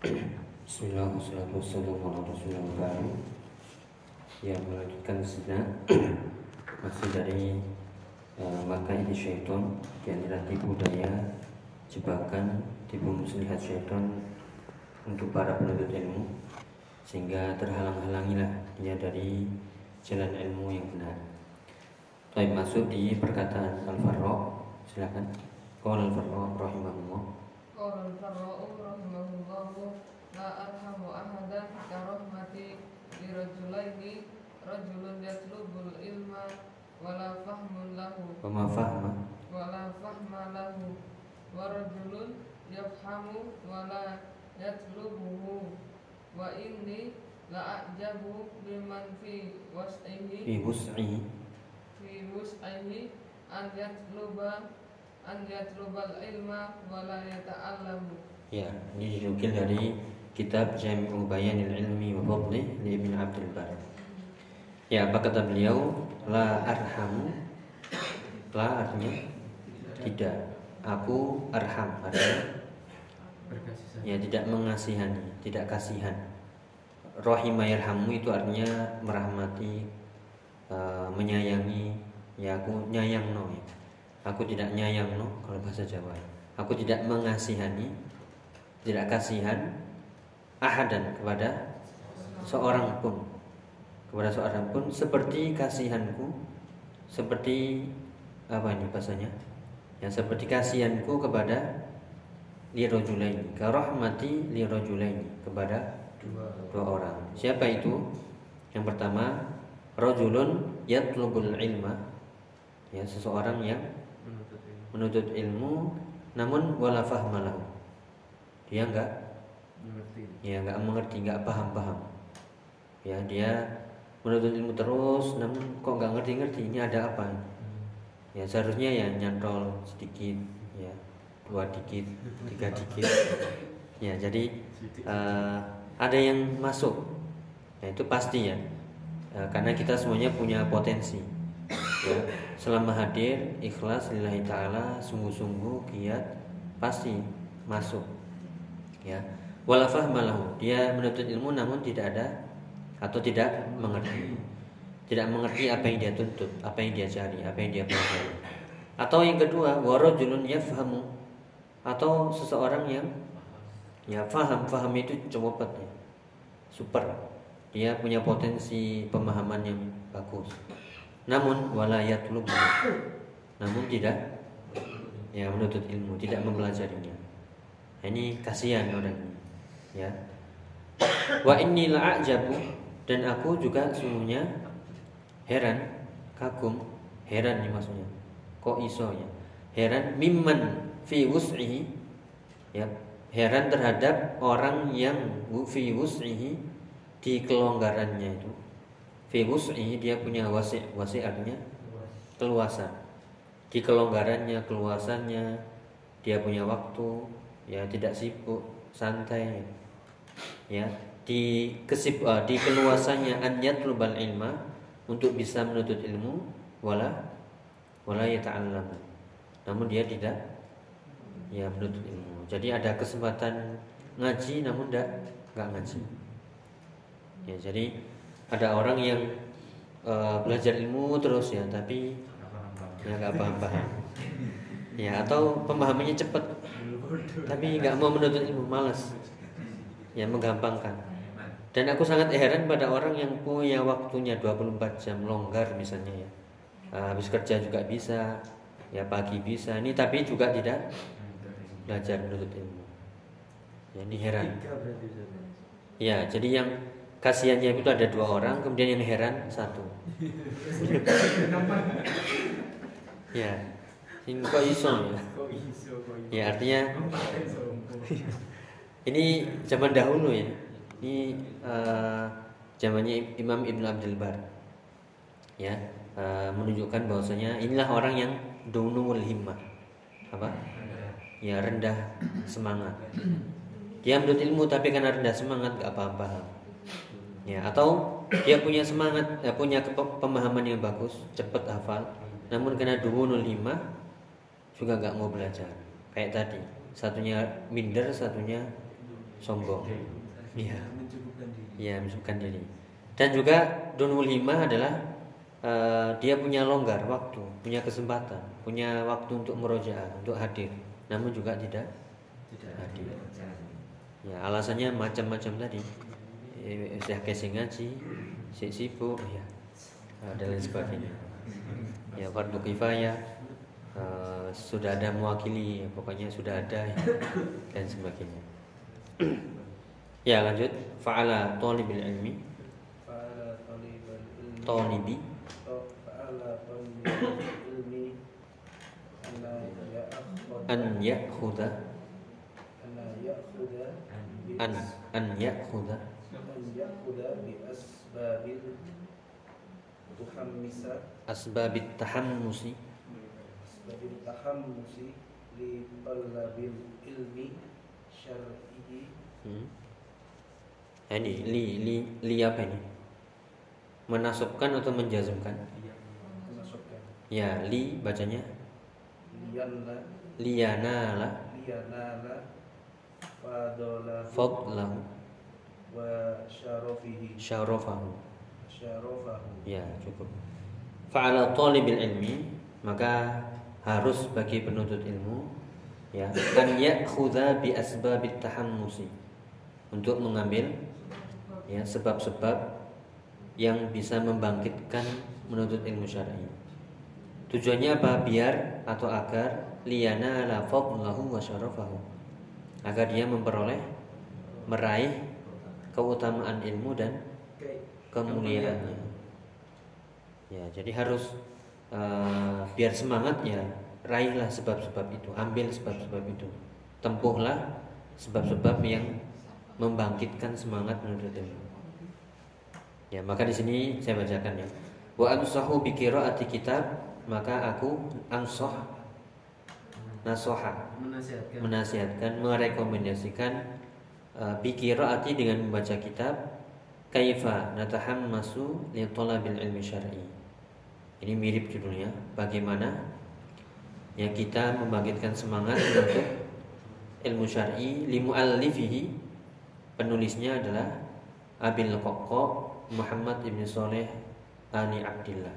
Bismillah, wassalatu wassalamu ala rasulillah Ya, melanjutkan sudah Masih dari uh, Maka ini syaitan antara tipu daya Jebakan, tipu muslihat syaitan Untuk para penuntut ilmu Sehingga terhalang-halangilah Dia dari jalan ilmu yang benar. Baik masuk di perkataan Al-Farra Silakan. Qala Al-Farra rahimahullah Qala al-Farra'u rahimahullahu la arhamu ahadan ka rahmati li rajulaini rajulun yatlubul ilma wala fahmun lahu. Wa ma fahma. Wala yafhamu wala yatlubuhu. Wa inni la ajabu biman fi was'ihi. Fi wus'i. Fi wus'ihi an yatluba an yatlubal ilma wala yata'allamu Ya, ini dinukil dari kitab Jami'u Bayanil Ilmi wa Fadlih di Ibn Abdul Bar. Ya, apa kata beliau? La arhamu La artinya tidak. Aku arham artinya ya tidak mengasihani, tidak kasihan. Rahimah yarhamu itu artinya merahmati, eh, menyayangi. Ya aku nyayang no ya. Aku tidak nyayang no kalau bahasa Jawa. Aku tidak mengasihani, tidak kasihan ahadan kepada seorang pun. Kepada seorang pun seperti kasihanku seperti apa ini bahasanya? Ya seperti kasihanku kepada lirojulaini karahmati lirojulaini kepada dua orang. Siapa itu? Yang pertama rojulun yatlubul ilma. Ya seseorang yang menuntut ilmu. Namun wala fahmalahu dia enggak ya enggak mengerti enggak paham paham ya dia menuntut ilmu terus namun kok enggak ngerti ngerti ini ada apa? Ya seharusnya ya nyantol sedikit ya dua dikit tiga dikit. Ya jadi eh, ada yang masuk. Ya, itu pasti ya. Eh, karena kita semuanya punya potensi ya. Selama hadir ikhlas lillahi taala sungguh-sungguh giat pasti masuk. Ya. Wala fahmalahu dia menuntut ilmu namun tidak ada atau tidak mengerti. Tidak mengerti apa yang dia tuntut apa yang dia cari apa yang dia pelajari. Atau yang kedua warajulun yafhamu. Atau seseorang yang ya faham. Faham itu cepat ya super. Dia punya potensi pemahaman yang bagus namun walayat namun tidak ya menuntut ilmu tidak mempelajarinya. Ini kasihan orang ya. Wa inni la'ajabu dan aku juga sungguhnya heran kagum heran nih maksudnya. Kok iso ya? Heran mimman fi wus'ihi ya. Heran terhadap orang yang fi wus'ihi di kelonggarannya itu fi wus'ihi dia punya wasi wasi artinya keluasan di kelonggarannya keluasannya dia punya waktu ya tidak sibuk santai ya. Di kesib uh, di keluasannya an yatlubal ilma untuk bisa menuntut ilmu wala wala yata'allam namun dia tidak ya menuntut ilmu. Jadi ada kesempatan ngaji namun tidak nggak ngaji. Ya jadi ada orang yang uh, belajar ilmu terus ya tapi ya nggak paham-paham ya atau pemahamannya cepat tapi nggak mau menuntut ilmu malas ya menggampangkan. Dan aku sangat heran pada orang yang punya waktunya 24 jam longgar misalnya ya. Uh, habis kerja juga bisa ya pagi bisa. Ini tapi juga tidak belajar menuntut ilmu. Ya, ini heran. Ya jadi yang kasihannya itu ada dua orang kemudian yang heran satu. Ya ini kok iso ya? Ya artinya ini zaman dahulu ya. Ini uh, zamannya Imam Ibn Abdul Bar. Ya uh, menunjukkan bahwasanya inilah orang yang dunul himmah. Apa? Ya rendah semangat. Dia menuntut ilmu tapi karena rendah semangat gak paham-paham ya atau dia punya semangat ya, punya pemahaman yang bagus cepat hafal namun karena dunul himmah juga nggak mau belajar kayak tadi satunya minder satunya sombong. Iya. mencukupkan diri Ya, menyibukkan diri. Dan juga dunul himmah adalah eh, dia punya longgar waktu, punya kesempatan, punya waktu untuk merojaah, untuk hadir. Namun juga tidak tidak hadir. Ya, alasannya macam-macam tadi. Eh, eh, saya kasih ngaji si sibuk ya. Eh, dan lain sebagainya. Ya fardu kifayah uh, sudah ada mewakili ya. pokoknya sudah ada ya. dan sebagainya. Ya lanjut. Faala talibul ilmi. Faala talibul ilmi. Talibi oh, an ya'khudha. An an ya khuda ya'khudha bi asbabil asbabit tahammusi. Asbabit tahammusi li talabil ilmi syar'i. Hmm. ini li li li apa ini? Menasubkan atau menjazmkan? Iya, Menasabkan ya li bacanya? Liana liana la liana la fadlahu wa syarafihi syarafahu. syarafahu Ya, cukup. Fa'ala talibil ilmi maka harus bagi penuntut ilmu ya an ya'khudha bi asbabit tahammusi untuk mengambil ya sebab-sebab yang bisa membangkitkan menuntut ilmu syar'i. Tujuannya apa? Biar atau agar liyana la fadlahu wa syarafahu. Agar dia memperoleh meraih keutamaan ilmu dan kemuliaannya. Ya, jadi harus eh, biar semangat ya raihlah sebab-sebab itu, ambil sebab-sebab itu. Tempuhlah sebab-sebab yang membangkitkan semangat menuntut ilmu. Ya, maka di sini saya bacakan ya. Wa ansahu bi qiraati kitab, maka aku ansah nasoha menasihatkan menasihatkan, merekomendasikan uh, bi qiraati dengan membaca kitab kaifa natahammasu li talabil ilmi syar'i. Ini mirip judulnya, bagaimana ya kita membangkitkan semangat untuk ilmu syar'i li muallifihi penulisnya adalah Abil Kokko Muhammad ibn Soleh Ali Abdillah.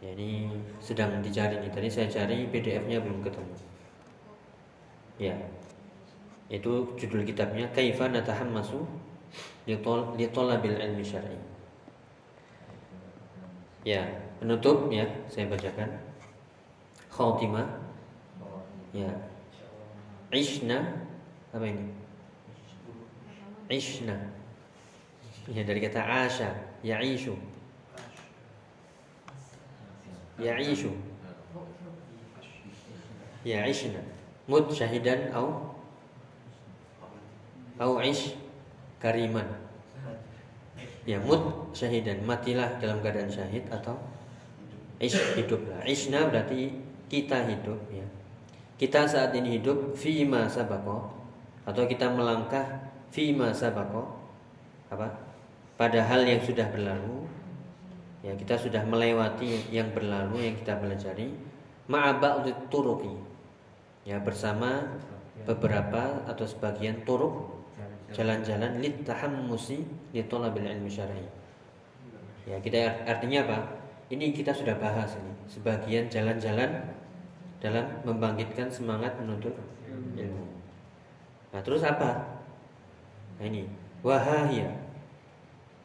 Ya, ini sedang dicari nih. Tadi saya cari PDF-nya belum ketemu. Ya. Itu judul kitabnya Kaifa Natahammasu li Talabil Ilmi Syar'i. Ya, penutup ya, saya bacakan. Khatimah. Ya. Ishna apa ini? Ishna. Ya dari kata asha, ya'ishu. Ya'ishu. Ya'ishna. Mut syahidan au au ish kariman. Ya mut syahidan, matilah dalam keadaan syahid atau ish hiduplah. Ishna berarti kita hidup ya. Kita saat ini hidup fima sabako atau kita melangkah fima sabako apa? Pada hal yang sudah berlalu ya kita sudah melewati yang berlalu yang kita pelajari ma'aba'udit turuqi ya bersama beberapa atau sebagian turuk jalan-jalan lit tahammusi li talabil ilmi syar'i. Ya, kita artinya apa? Ini kita sudah bahas ini, sebagian jalan-jalan dalam membangkitkan semangat menuntut ilmu. Nah, terus apa? Nah, ini wahaya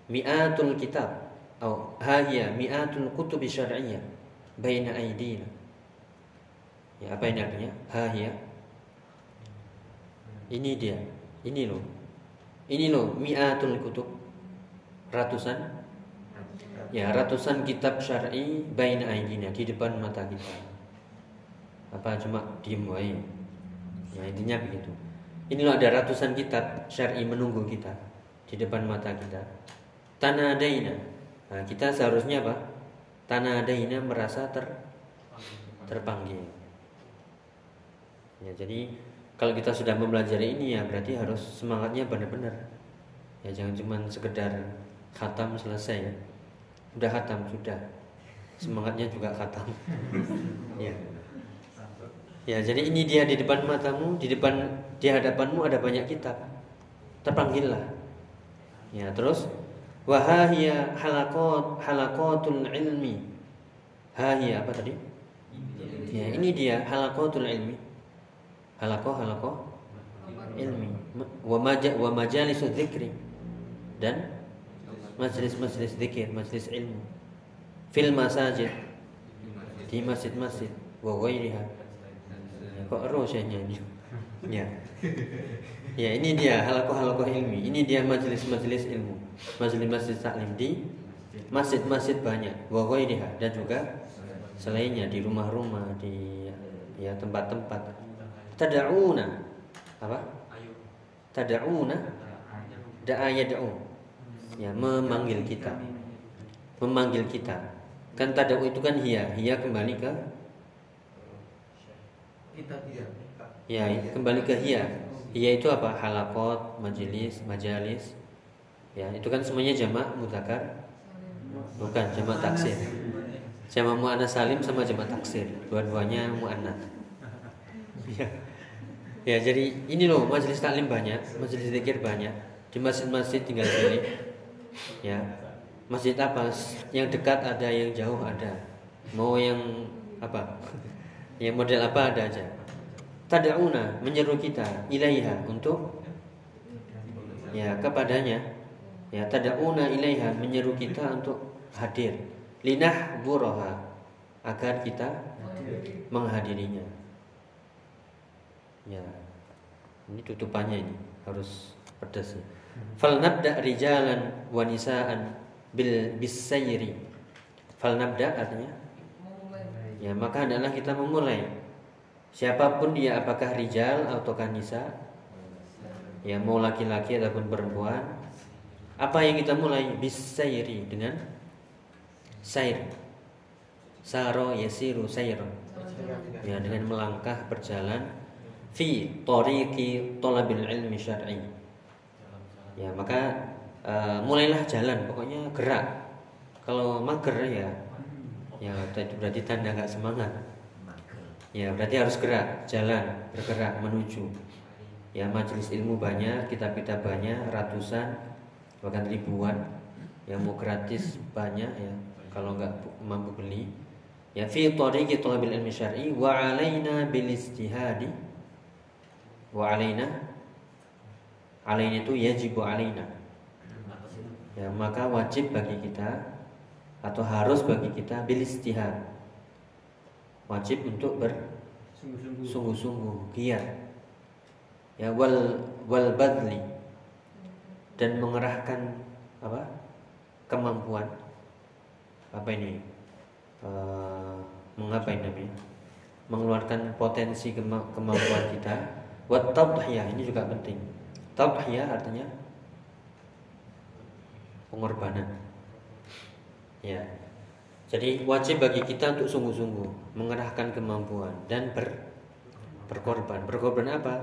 mi'atul kitab atau haya mi'atul kutubi syar'iyyah baina aidina. Ya, apa ini artinya? Haya ini dia. Ini loh. Ini loh mi'atul kutub. Ratusan ya ratusan kitab syar'i baina aidina di depan mata kita. Apa cuma diem wae. Ya intinya begitu. Ini loh ada ratusan kitab syar'i menunggu kita di depan mata kita. Tanadaina. Nah, kita seharusnya apa? Tanadaina merasa ter terpanggil. Ya, jadi kalau kita sudah mempelajari ini ya berarti harus semangatnya benar-benar. Ya jangan cuma sekedar khatam selesai ya. Udah khatam sudah. Semangatnya juga khatam. ya. Ya, jadi ini dia di depan matamu, di depan di hadapanmu ada banyak kitab. Terpanggillah. Ya, terus wahaya halakot halakotul ilmi. Hahia apa tadi? Ya, ini dia halakotul ilmi. Halakoh halakoh ilmi. Wa maja wa majalisu dzikri. Dan majlis-majlis zikir, majlis ilmu. Fil masajid. Di masjid-masjid wa ghairiha. Kok ero nyanyi. Ya. Ya, ini dia halakoh-halakoh ilmi. Ini dia majlis-majlis ilmu. Majlis-majlis taklim di masjid-masjid banyak wa ghairiha dan juga selainnya di rumah-rumah, di ya tempat-tempat. Tada'una apa? Tada'una da'a yad'u. Ya, memanggil kita. Memanggil kita. Kan tada'u itu kan hia, hia kembali ke Kita. Ya, kembali ke hia. Hia itu apa? Halakot, majelis, majalis. Ya, itu kan semuanya jamak mudzakkar. Bukan jamak taksir. Jamak muannas salim sama jamak taksir. Dua-duanya muannas. Ya. Ya, jadi ini loh majelis taklim banyak, majelis zikir banyak. Di masjid-masjid tinggal pilih. Ya. Masjid apa? Yang dekat ada, yang jauh ada. Mau yang apa? Yang model apa ada aja. Tada'una menyeru kita ilaiha untuk ya kepadanya. Ya tada'una ilaiha menyeru kita untuk hadir. Linah buroha agar kita menghadirinya. Ya. Ini tutupannya ini harus pedas. ya. Fal nabda rijalan wa nisaan bil bisayri. Fal nabda artinya Ya, maka adalah kita memulai. Siapa pun dia, apakah rijal ataukah nisa, ya mau laki-laki ataupun perempuan, apa yang kita mulai bisairi dengan sair. Saro yasiru sayro. Ya, dengan melangkah berjalan fi tariqi talabil ilmi syar'i. Ya, maka eh, mulailah jalan, pokoknya gerak. Kalau mager ya Ya, berarti tanda nggak semangat. Ya, berarti harus gerak, jalan, bergerak menuju. Ya, majelis ilmu banyak, kitab-kitab banyak, ratusan, bahkan ribuan. Yang mau gratis banyak ya, kalau nggak mampu beli. Ya, fi tariqi talabil ilmi syar'i wa alaina bil istihadi. Wa alaina. Alaina itu yajibu alaina. Ya, maka wajib bagi kita atau harus bagi kita bil istihad wajib untuk bersungguh-sungguh giat. Ya wal wal badli. Dan mengerahkan apa kemampuan. Apa ini? Eh, mengapain namanya? Mengeluarkan potensi kema- kemampuan kita wat tadhiyah ini juga penting tadhiyah artinya pengorbanan Ya. Jadi wajib bagi kita untuk sungguh-sungguh mengerahkan kemampuan dan ber, berkorban. Berkorban apa?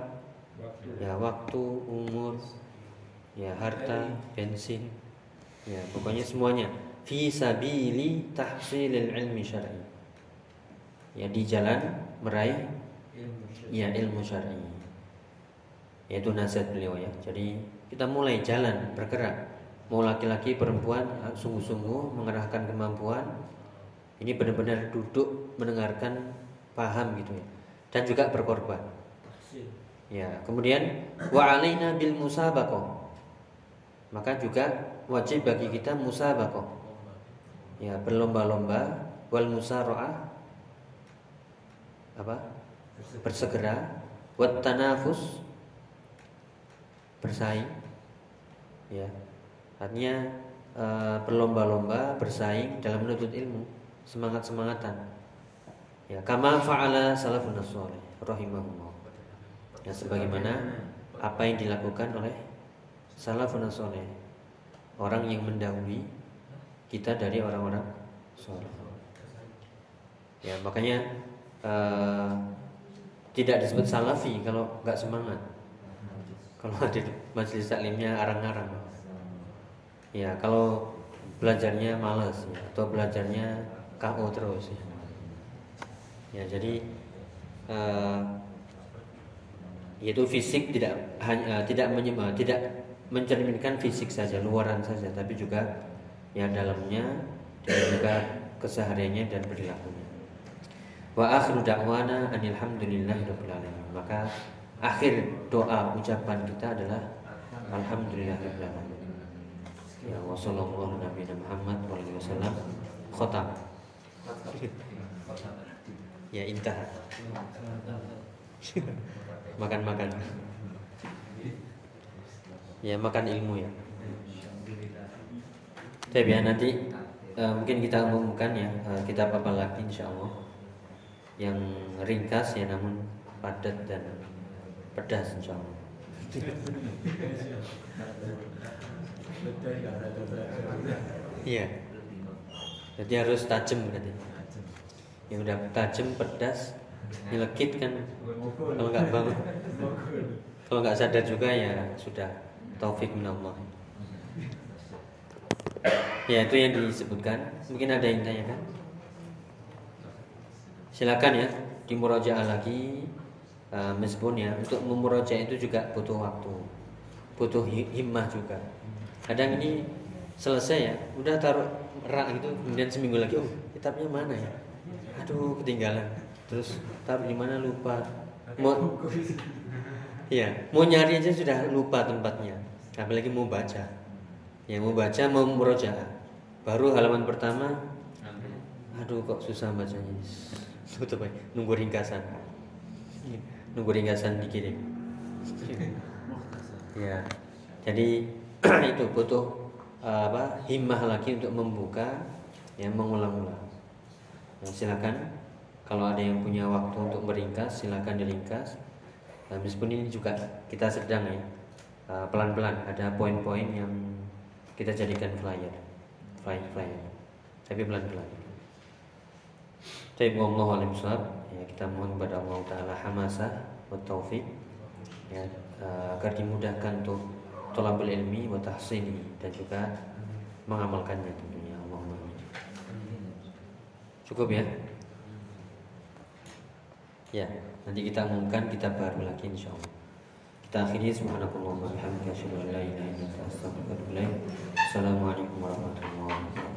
Ya, waktu, umur, ya harta, bensin. Ya, pokoknya semuanya fi sabili tahsilil ilmi syar'i. Ya, di jalan meraih ya ilmu syar'i. Yaitu nasihat beliau ya. Jadi kita mulai jalan bergerak. Mau laki-laki perempuan sungguh-sungguh mengerahkan kemampuan. Ini benar-benar duduk mendengarkan paham gitu ya. Dan juga berkorban. Ya kemudian wa alaina bil musabaqah. Maka juga wajib bagi kita musabaqah. Ya berlomba-lomba wal musaraah. Apa? Bersegera. Wat tanafus bersaing ya Artinya e, berlomba-lomba bersaing dalam menuntut ilmu, semangat-semangatan. Ya, kama fa'ala salafun salih rahimahullah. Ya, sebagaimana apa yang dilakukan oleh salafun salih, orang yang mendahului kita dari orang-orang soleh. Ya, makanya e, tidak disebut salafi kalau nggak semangat. Kalau ada majelis taklimnya arang-arang. Ya, kalau belajarnya males ya, atau belajarnya KO terus ya. Ya, jadi eh, yaitu fisik tidak hanya tidak menyembah tidak mencerminkan fisik saja luaran saja tapi juga ya dalamnya dan juga kesehariannya dan perilakunya wa akhiru da'wana anilhamdulillahirabbil alamin maka akhir doa ucapan kita adalah alhamdulillahirabbil ya wa sallallahu nabi Muhammad wa alihi wasallam. Khotam. Ya intah. Makan-makan. Ya makan ilmu ya. Tapi ya nanti eh, mungkin kita umumkan ya eh, kitab apa lagi insya Allah yang ringkas ya namun padat dan pedas insya Allah. Iya. Jadi harus tajam berarti. Yang udah tajam pedas nyelekit kan. Kalau nggak bangun kalau nggak sadar juga ya sudah. Taufik minallah. Ya itu yang disebutkan. Mungkin ada yang tanya kan silakan ya dimurajaah lagi uh, meskipun ya untuk memurajaah itu juga butuh waktu butuh hi- himmah juga. Kadang ini selesai ya udah taruh rak gitu kemudian seminggu lagi oh kitabnya mana ya? Aduh ketinggalan. Terus taruh di mana? Lupa. Mau ya mau nyari aja sudah lupa tempatnya. Apalagi mau baca. Ya mau baca mau murojaah baru halaman pertama aduh kok susah bacanya. Tutup aja nunggu ringkasan nunggu ringkasan dikirim. Ya jadi itu butuh uh, apa himmah lagi untuk membuka yang mengulang-ulang. Nah, silakan kalau ada yang punya waktu untuk meringkas silakan diringkas. Nah, meskipun ini juga kita sedang ya uh, pelan-pelan ada poin-poin yang kita jadikan flyer. Flyer flyer. Tapi pelan-pelan. Tapi Allah alim ya kita mohon kepada Allah taala hamasah wa taufik ya uh, agar dimudahkan untuk tolabul ilmi wa tahsini dan juga mengamalkannya tentunya Allahumma. Cukup ya? Ya, nanti kita umumkan kita baru lagi insya Allah. Kita akhiri subhanakallahumma wa asyhadu an la ilaha illa anta astaghfiruka wa atubu ilaik. Assalamualaikum